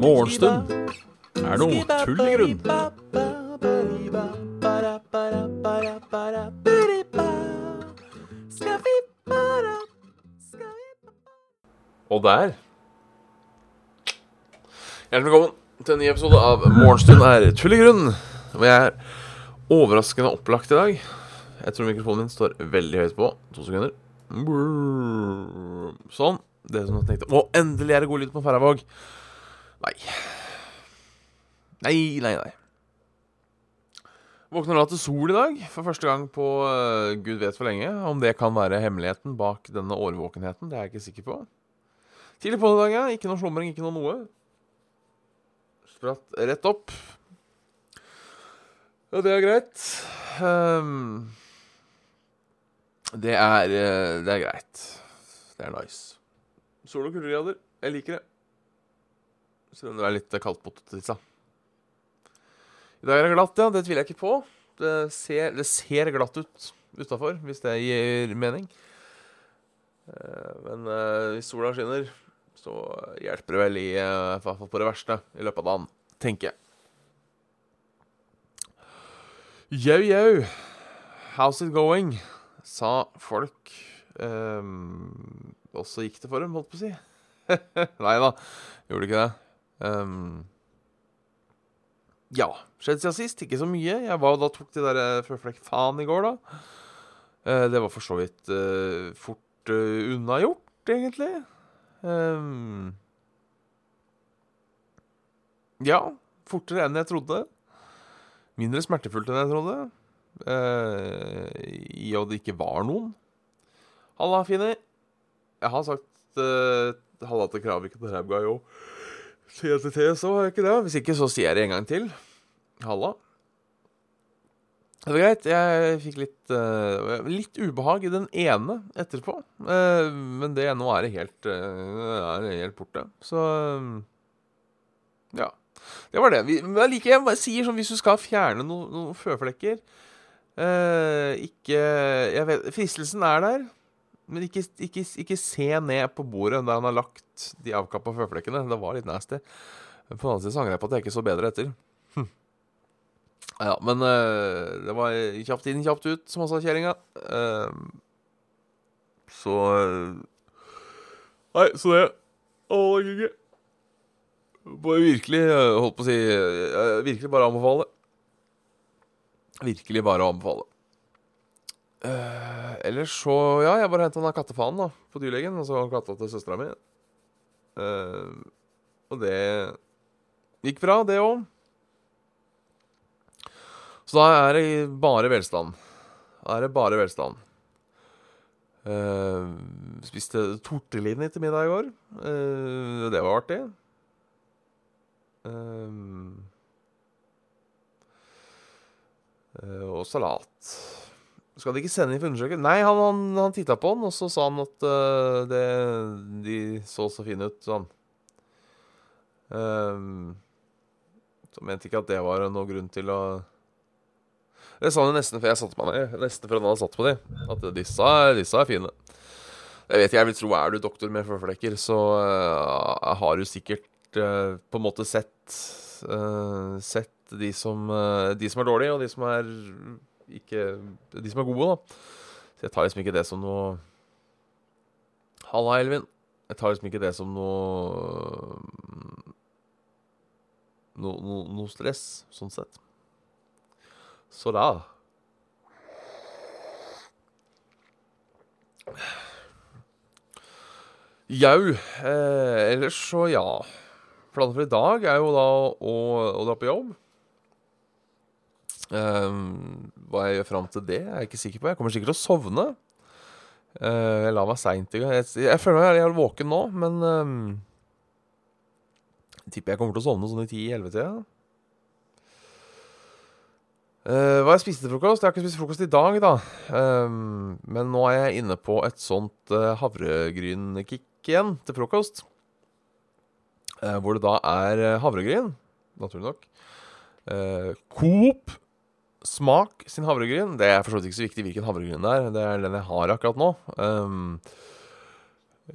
Morgenstund er noe tull i grunn. Og der Hjertelig velkommen til en ny episode av Morgenstund er tull i grunn. Og jeg er overraskende opplagt i dag. Jeg tror mikrofonen min står veldig høyt på. To sekunder. Sånn. Det som jeg tenkte Å, endelig er det god lyd på Færøyvåg. Nei. Nei, nei, nei. Våkner da til sol i dag, for første gang på uh, gud vet for lenge. Om det kan være hemmeligheten bak denne årvåkenheten, det er jeg ikke sikker på. Tidlig på i dag, ja. Ikke noe slumring, ikke noe noe. Spratt rett opp. Ja, det er greit. Um, det er uh, Det er greit. Det er nice. Sol og kuldegrader. Jeg liker det. Selv om det er litt kaldt på totisa. I dag er det glatt, ja. Det tviler jeg ikke på. Det ser, det ser glatt ut utafor, hvis det gir mening. Eh, men uh, hvis sola skinner, så hjelper det vel i hvert fall på det verste i løpet av dagen, tenker jeg. Yo, yo. How's it going? Sa folk. Um, og så gikk det for dem, holdt på å si. Nei da, gjorde ikke det. Um, ja. Skjedd siden sist. Ikke så mye. Jeg var da tok de der uh, føflekk-faen i går, da. Uh, det var for så vidt uh, fort uh, unnagjort, egentlig. Um, ja. Fortere enn jeg trodde. Mindre smertefullt enn jeg trodde. I og det ikke var noen. Halla, Fini. Jeg har sagt uh, halla til Kravik og Rævguy òg. TTT, så har jeg ikke det. Hvis ikke, så sier jeg det en gang til. Halla. Det var greit. Jeg fikk litt, uh, litt ubehag i den ene etterpå. Uh, men det nå er det helt, uh, er helt borte. Så ja. Det var det. Vi, men like, jeg sier sånn hvis du skal fjerne noen no føflekker Ikke Jeg vet Fristelsen er der. Men ikke, ikke, ikke, se ned på bordet der han har lagt de avkappa føflekkene. Det var litt nasty. På den annen side så angrer jeg på at jeg ikke så bedre etter. Hm. Ja, men uh, det var kjapt inn, kjapt ut, som han sa kjerringa. Uh, så Nei, så det Å, gikk ikke. Bare virkelig, holdt på å si Virkelig bare anbefale. Virkelig bare å anbefale. Uh, ellers så Ja, jeg bare henta den kattefanen da på dyrlegen. Og så katta til søstera mi. Uh, og det gikk bra, det òg. Så da er det bare velstand. Da er det bare velstand. Uh, spiste tortellini til middag i går. det var artig. Og salat. Skal de ikke sende inn for undersøkelse? Nei, han, han, han titta på den, og så sa han at uh, det, de så så fine ut, sånn. Um, så mente ikke at det var noe grunn til å Det sa han jo nesten før jeg satte meg ned. Nesten før han hadde satt på de. At disse, disse er fine. Jeg vet jeg vil tro Er du doktor med føflekker, så uh, har du sikkert uh, på en måte sett Sett de som, de som er dårlige, og de som er ikke de som er gode, da. Så jeg tar liksom ikke det som noe Halla, Elvin. Jeg tar liksom ikke det som noe Noe no, no stress, sånn sett. Så da Jau. Eh, ellers så, ja. Planen for i dag er jo da å, å dra på jobb. Um, hva jeg gjør fram til det, er jeg ikke sikker på. Jeg kommer sikkert til å sovne. Uh, jeg la meg seint i gang. Jeg, jeg, føler meg jævlig våken nå, men um, jeg tipper jeg kommer til å sovne sånn i 10-11-tida. Uh, hva jeg spiste til frokost? Jeg har ikke spist frokost i dag, da. Um, men nå er jeg inne på et sånt uh, havregrynkick igjen til frokost. Uh, hvor det da er havregryn, naturlig nok. Coop Smak sin havregryn. Det er for så vidt ikke så viktig hvilken havregryn det er. Det er den jeg har akkurat nå. Um,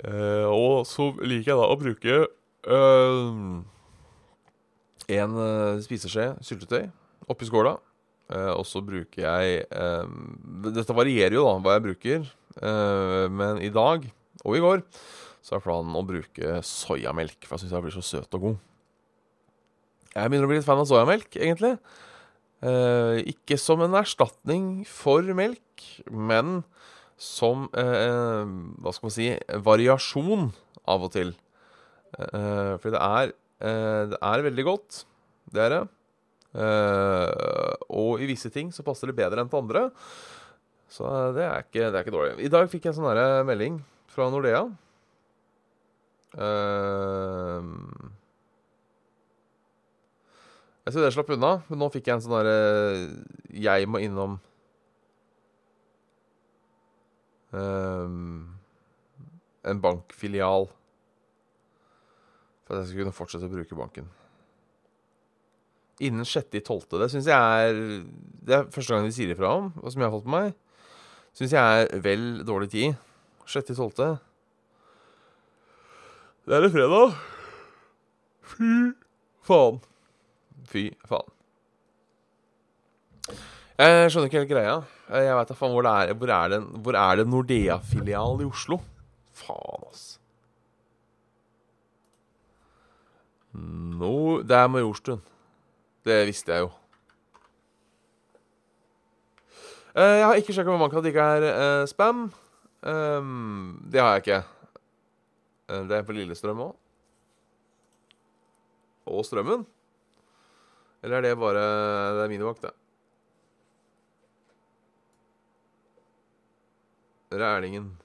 uh, og så liker jeg da å bruke uh, en uh, spiseskje syltetøy oppi skåla. Og så bruker jeg Dette varierer jo, da, hva jeg bruker. men i dag og i går så er planen å bruke soyamelk, for jeg syns jeg blir så søt og god. Jeg begynner å bli litt fan av soyamelk, egentlig. Eh, ikke som en erstatning for melk, men som eh, Hva skal man si variasjon av og til. Eh, for det er, det er veldig godt. Det er det. Og i visse ting så passer det bedre enn til andre. Så det er ikke, det er ikke dårlig. I dag fikk jeg en sånn melding fra Nordea. Uh, jeg trodde jeg slapp unna, men nå fikk jeg en sånn derre uh, Jeg må innom um, En bankfilial. For at jeg skal kunne fortsette å bruke banken. Innen 6.12. Det syns jeg er Det er første gang de sier ifra om, og som jeg har fått med meg. Syns jeg er vel dårlig tid. 6.12. Det er det fredag. Fy faen. Fy faen. Jeg skjønner ikke helt greia. Jeg vet da faen hvor det er Hvor er det, hvor er det Nordea-filial i Oslo? Faen, ass. No, det er Majorstuen. Det visste jeg jo. Eh, jeg har ikke sjekka med banken at det ikke er uh, spam. Um, det har jeg ikke. Eh, det er på Lillestrøm òg. Og Strømmen. Eller er det bare Det er minivakt, det. Rælingen.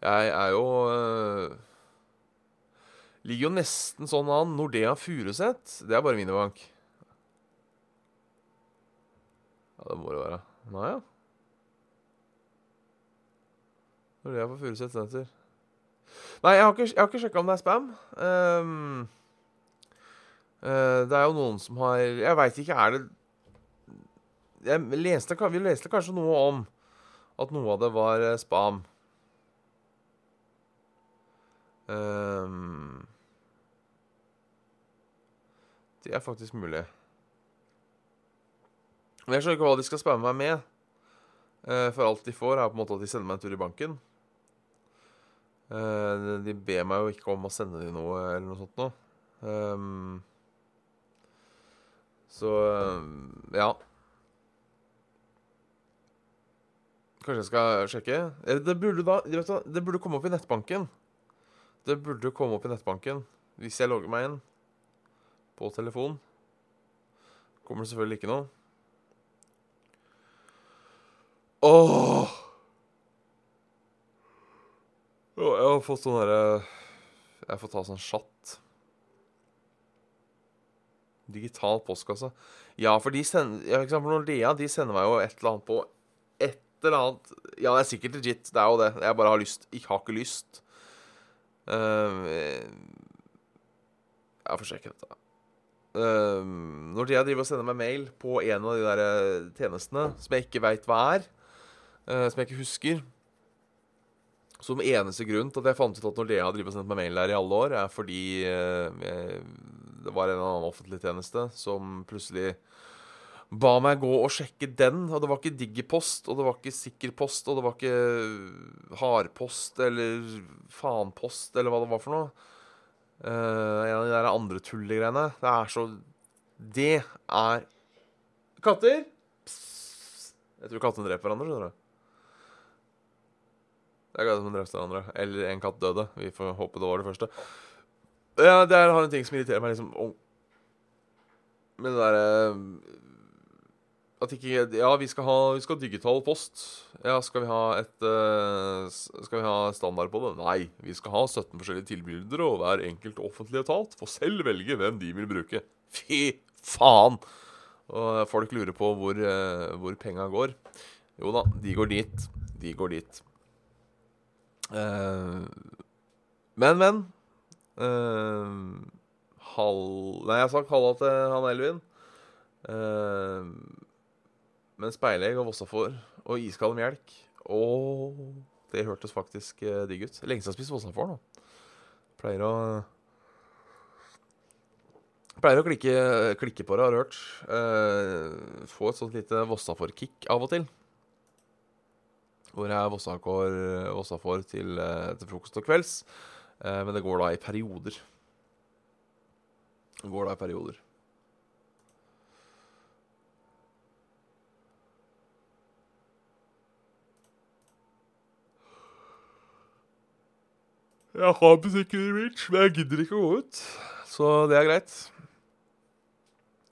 Jeg er jo øh, Ligger jo nesten sånn an. Nordea Furuset, det er bare minibank. Ja, det må det være. Nei, ja. Nordea på Furuset senter. Nei, jeg har ikke, jeg ikke sjekka om det er spam. Um, det er jo noen som har Jeg veit ikke, er det jeg leste, Vi leste kanskje noe om at noe av det var eh, spam. Um, det er faktisk mulig. Men jeg skjønner ikke hva de skal spamme meg med. Uh, for alt de får, er på en måte at de sender meg en tur i banken. De ber meg jo ikke om å sende dem noe eller noe sånt noe. Um, så ja. Kanskje jeg skal sjekke? Det burde, da, det burde komme opp i nettbanken. Det burde komme opp i nettbanken hvis jeg logger meg inn på telefon. Kommer det selvfølgelig ikke noe. Åh! jeg har fått sånn derre Jeg får ta sånn chat. Digital postkasse. Ja, for de sender ja, For Nordea de sender meg jo et eller annet på et eller annet Ja, det er sikkert legit. Det er jo det. Jeg bare har lyst. Jeg har ikke lyst. Uh, jeg får sjekke dette. Uh, Nordea driver og sender meg mail på en av de der eh, tjenestene som jeg ikke veit hva er. Uh, som jeg ikke husker. Som eneste grunn til at jeg fant ut at Nordea har sendt meg mail der i alle år, er fordi eh, jeg, det var en eller annen offentlig tjeneste som plutselig ba meg gå og sjekke den. Og det var ikke Digipost, og det var ikke Sikkerpost, og det var ikke Hardpost eller faenpost eller hva det var for noe. Uh, en av de der andre tullegreiene. Det er så Det er Katter! Psst. Jeg tror kattene dreper hverandre, skjønner du. Det er katter som drepte hverandre. Eller en katt døde. Vi får håpe det var det første. Ja, det er, en ting som irriterer meg liksom oh. Med det derre At ikke Ja, vi skal ha vi skal digital post. Ja, skal vi ha et uh, Skal vi ha standard på det? Nei. Vi skal ha 17 forskjellige tilbydere, og hver enkelt offentlig etat får selv velge hvem de vil bruke. Fy faen! Og folk lurer på hvor, hvor penga går. Jo da, de går dit. De går dit. Men, men uh, hall, Nei, jeg sa halla til han Elvin. Uh, men speilegg og vossafor og iskald melk Å, det hørtes faktisk uh, digg ut. Lenge siden jeg har spist vossafår nå. Pleier å Pleier å klikke, klikke på det, har du hørt. Uh, få et sånt lite Vossafor-kick av og til. Hvor jeg er Vossakår, Vossafor til, eh, til frokost og kvelds. Eh, men det går da i perioder. Det går da i perioder. Jeg har butikken i Reach, men jeg gidder ikke å gå ut. Så det er greit.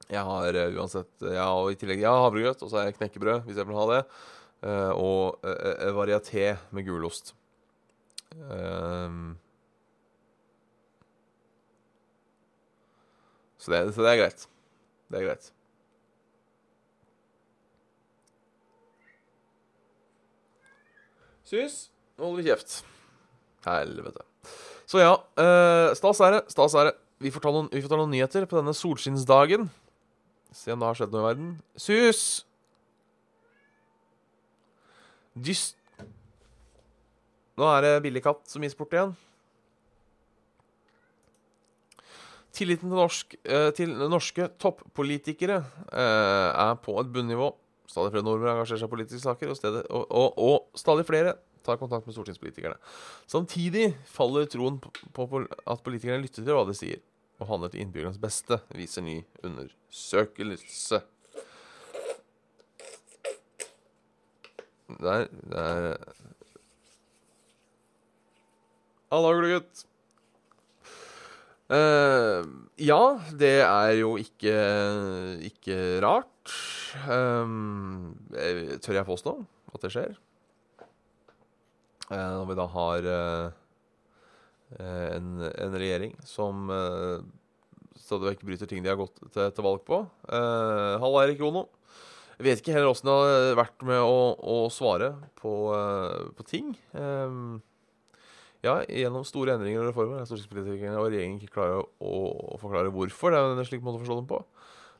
Jeg har uh, uansett jeg har, I tillegg jeg har havregrøt, og så har jeg knekkebrød, hvis jeg vil ha det. Og varieté med gulost. Um, så, det, så det er greit. Det er greit. Sus, nå holder vi kjeft. Helvete. Så ja, uh, stas er det. Stas er det. Vi får, ta noen, vi får ta noen nyheter på denne solskinnsdagen. Se om det har skjedd noe i verden. Sus! Dyst Nå er det billig katt som gis bort igjen. Tilliten til, norsk, eh, til norske toppolitikere eh, er på et bunnivå. Stadig flere nordmenn engasjerer seg i politiske saker, og, stedet, og, og, og stadig flere tar kontakt med stortingspolitikerne. Samtidig faller troen på, på at politikerne lytter til hva de sier, og handler til innbyggernes beste, viser ny undersøkelse. Der, der Halla, gutt. Uh, ja, det er jo ikke, ikke rart. Um, tør jeg påstå at det skjer? Uh, når vi da har uh, en, en, regjering som uh, stadig vekk bryter ting de har gått til, til valg på. Uh, Halla, Erik Jono. Jeg vet ikke heller åssen det har vært med å, å svare på, på ting. Um, ja, gjennom store endringer og reformer er stortingspolitikerne og regjeringen ikke klarer å, å, forklare hvorfor. Det er en slik måte å forstå dem på.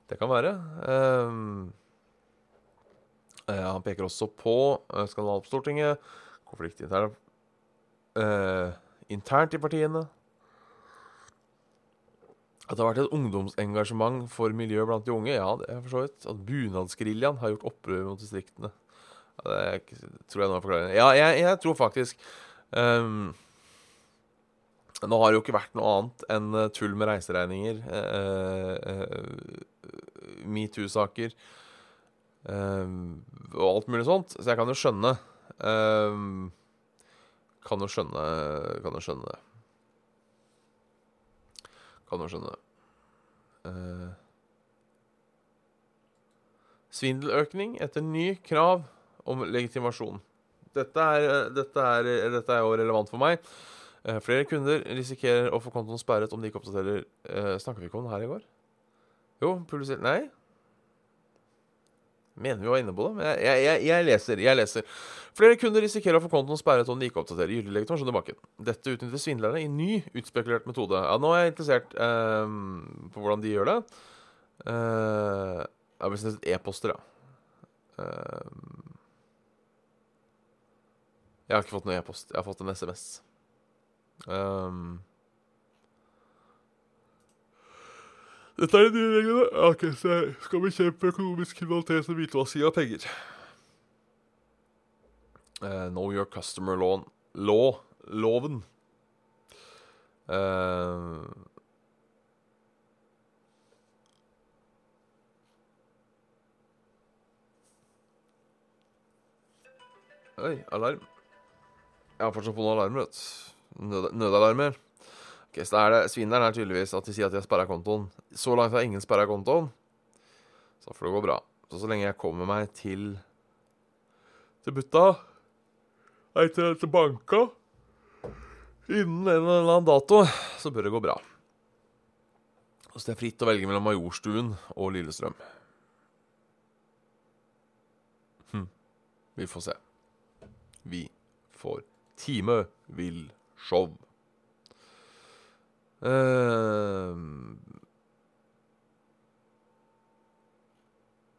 Det kan være. Um, han peker også på uh, skandalen på Stortinget, konflikt internt, uh, internt i partiene. At det har vært et ungdomsengasjement for miljø blant de unge, ja, det er for så vidt. At bunadsgeriljaen har gjort opprør mot distriktene. Ja, det tror jeg nå er forklaringen. Ja, jeg, jeg tror faktisk um, nå har det jo ikke vært noe annet enn eh, tull med reiseregninger, eh, eh, metoo-saker eh, og alt mulig sånt. Så jeg kan jo skjønne eh, Kan jo skjønne Kan jo skjønne det. Kan jo skjønne det. Eh, svindeløkning etter ny krav om legitimasjon. Dette er, dette er, dette er jo relevant for meg. Uh, flere kunder risikerer å få kontoen sperret om de ikke oppdaterer eh, Snakka vi ikke om det her i går? Jo, publisert Nei? Mener vi var inne på det, men jeg, jeg, jeg, leser. jeg leser. Flere kunder risikerer å få kontoen sperret om de ikke oppdaterer gyldig legitimasjon i banken. Dette utnytter svindlerne i ny utspekulert metode. Ja, Nå er jeg interessert eh, på hvordan de gjør det. Uh, jeg har bestilt e-poster, ja. Uh, jeg har ikke fått noen e-post. Jeg har fått en SMS. Um, dette er de nye reglene. Ok, så jeg skal bekjempe økonomisk kriminalitet og hvitvasking av penger. Uh, know your customer law. Law. Loven. Uh, Oi, alarm. Jeg har fortsatt på noen alarmer, vet du nød nødalarmer. Ok, Så er det Svindelen er tydeligvis at de sier at de har sperra kontoen. Så langt har ingen sperra kontoen. Så får det gå bra. Så så lenge jeg kommer meg til til butta Nei, til, til banka innen en eller annen dato, så bør det gå bra. Så det er fritt å velge mellom Majorstuen og Lillestrøm. Hm. Vi får se. Vi får Time vil show. Uh,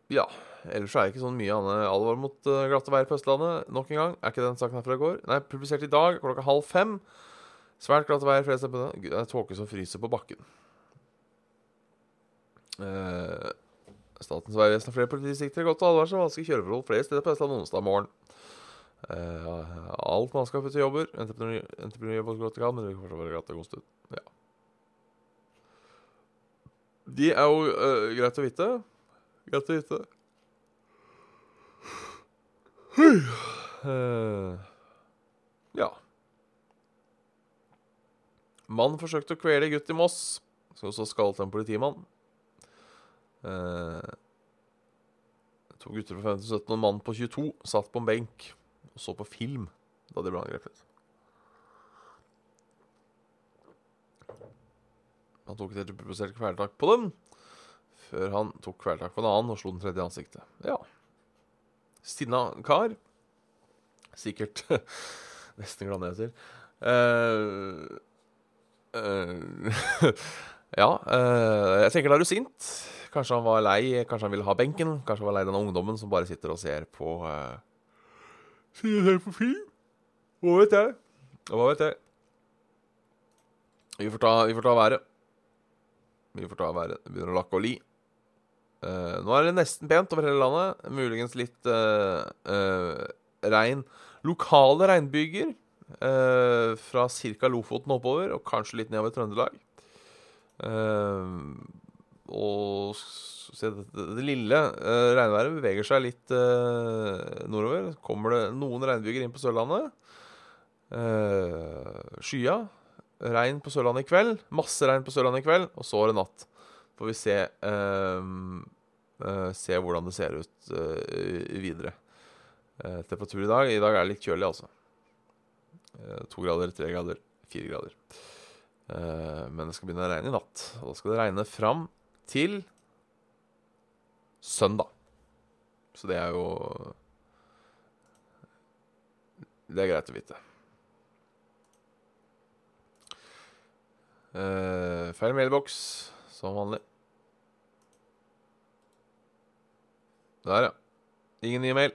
Ja. Ellers er det ikke sånn mye annet alvor mot uh, glatte veier på Østlandet. Nok en gang. Er ikke den saken her fra i går? Nei, publisert i dag klokka halv fem. Svært glatte veier flere steder. Gud, Det er tåke som fryser på bakken. Uh, Statens vegvesen og flere politidistrikter har gått til advarsel om vanskelige kjøreforhold flere steder på Østlandet onsdag morgen. Uh, alt mannskapet til jobber. Entreprenør på kan, men det vil fortsatt være glatt og god. Ja. De er jo uh, greit å vite. Greit å vite. Uh, ja. Mann forsøkte å kvele gutt i Moss, som så skalte en politimann. Uh, to gutter på 15-17 og en mann på 22 satt på en benk så på film da de ble angrepet. Han tok et reprodusert kvelertak på dem, før han tok kvelertak på en annen og slo den tredje i ansiktet. Ja. Sinna kar. Sikkert Nesten glad jeg sier. Uh, uh, ja, uh, jeg tenker da er du sint. Kanskje han var lei, kanskje han ville ha benken. Kanskje han var lei denne ungdommen som bare sitter og ser på uh, Ser på film. Hva vet jeg? Hva vet jeg? Vi får ta, vi får ta været. Vi får ta været. Det begynner å lakke og li. Uh, nå er det nesten pent over hele landet. Muligens litt uh, uh, regn. Lokale regnbyger fra ca. Lofoten oppover, og kanskje litt nedover Trøndelag. Og se, det, det, lille regnværet beveger seg litt nordover. Kommer det noen regnbyger inn på Sørlandet. skya. Regn på Sørlandet i kveld. Masse regn på Sørlandet i kveld, og så er det natt får vi se, uh, uh, se hvordan det ser ut uh, videre. temperatur i dag I dag er det litt kjølig, altså. to grader, tre grader, fire grader. men det skal begynne å regne i natt. Og da skal det regne fram til søndag. Så det er jo Det er greit å vite. Uh, feil mailboks, som vanlig. Der, ja. Ingen ny mail.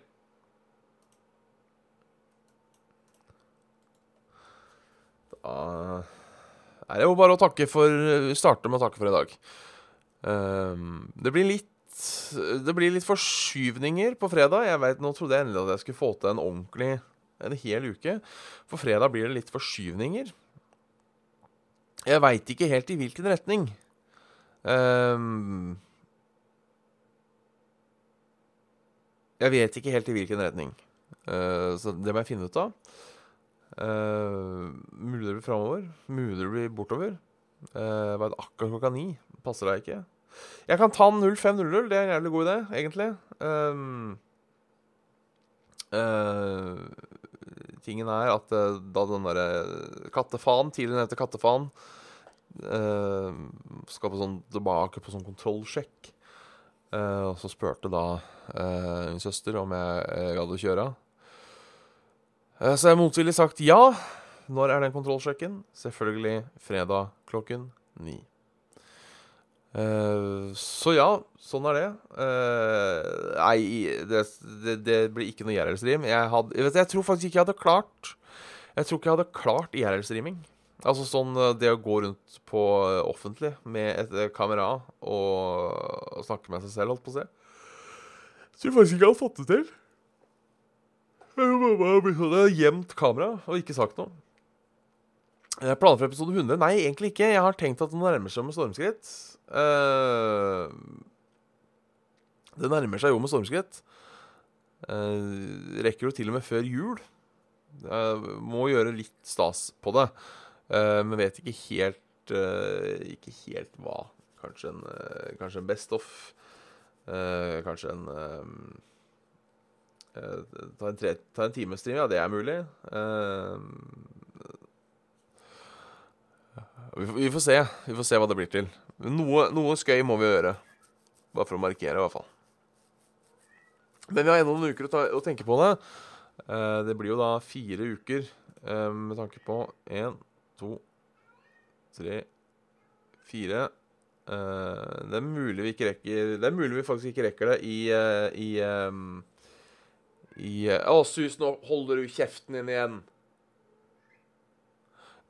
Da er det jo bare å takke for Starte med å takke for i dag. Um, det blir litt Det blir litt forskyvninger på fredag. Jeg vet, Nå trodde jeg endelig at jeg skulle få til en ordentlig en hel uke. For fredag blir det litt forskyvninger. Jeg veit ikke helt i hvilken retning. Um, Jeg vet ikke helt i hvilken retning. Uh, så det må jeg finne ut av. Uh, mulig det blir framover. Mulig det blir bortover. Uh, jeg veit akkurat klokka ni? Passer deg ikke? Jeg kan ta 0500. Det er en jævlig god idé, egentlig. Um, uh, tingen er at da den derre Kattefaen, tidligere nevnte Kattefaen, uh, skal på sånn, tilbake på sånn kontrollsjekk Uh, og så spurte da min søster om jeg, jeg gadd å kjøre. Så jeg motvillig sagt ja. Når er den kontrollsjekken? Selvfølgelig fredag klokken ni. Så ja, sånn er det. nei, det, det, det, blir ikke noe IRL-stream. Jeg, jeg, jeg, tror faktisk ikke jeg hadde klart Jeg tror ikke jeg hadde klart IRL-streaming. Altså sånn eh, det å gå rundt på eh, offentlig med et eh, kamera og, og snakke med seg selv, holdt på å si. Jeg tror faktisk ikke jeg hadde fått det til. Jeg hadde gjemt kamera og ikke sagt noe. Jeg planer for episode 100? Nei, egentlig ikke. Jeg har tenkt at det nærmer seg med stormskritt. Uh, det nærmer seg jo med stormskritt. Uh, rekker jo til og med før jul. Uh, må gjøre litt stas på det. Uh, men vet ikke helt uh, Ikke helt hva. Kanskje en, uh, kanskje en Best of. kanskje en ta en, tre, ta en timestream, ja, det er mulig. Vi, vi, får se. Vi får se hva det blir til. Noe, noe skøy må vi gjøre. Bare for å markere, i hvert fall. Men vi har ennå noen uker å, ta, å, tenke på det. det blir jo da fire uker med tanke på én to, tre, fire Eh, det er mulig vi ikke rekker Det er mulig vi faktisk ikke rekker det i eh, I, i eh, Å, Sus, nå holder du kjeften din igjen.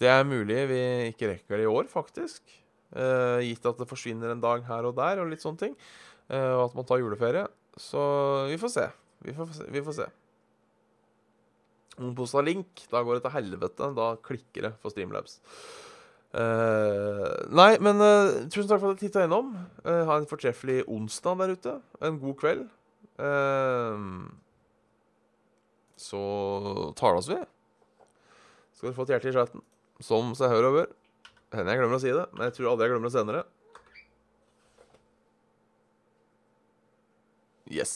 Det er mulig vi ikke rekker det i år, faktisk. Uh, gitt at det forsvinner en dag her og der, og litt sånne ting. Uh, og at man tar juleferie. Så vi får se. Vi får se. Vi får se. Posta link, da går det til helvete. Da klikker det for Streamlabs. Uh, nei, men tusen takk for at du titta innom. Ha en fortreffelig onsdag der ute. En god kveld. Så tales vi. Skal dere få et hjerte i chatten. Som seg hør og bør. Hender jeg glemmer å si det, men jeg tror aldri jeg glemmer det senere. Yes.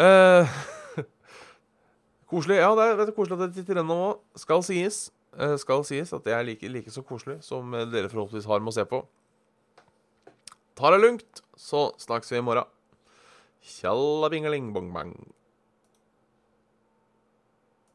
Eh, koselig. Ja, det er, det er koselig at det titter gjennom òg. Skal sies eh, skal sies at det er like, like så koselig som eh, dere forhåpentligvis har med å se på. Ta det lugnt, så snakkes vi i morgen. Tjalla bingaling bong bang.